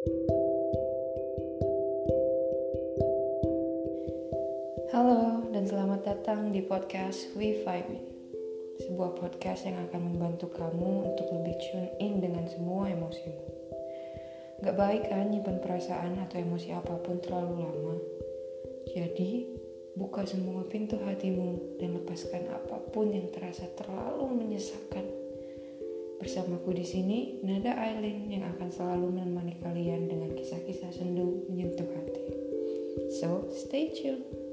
Halo dan selamat datang di podcast We Five Me. Sebuah podcast yang akan membantu kamu untuk lebih tune in dengan semua emosimu. Gak baik kan nyimpan perasaan atau emosi apa pun terlalu lama? Jadi buka semua pintu hatimu dan lepaskan apa pun yang terasa terlalu menyesakkan Bersamaku di sini, Nada Aileen yang akan selalu menemani kalian dengan kisah-kisah sendu menyentuh hati. So, stay tuned.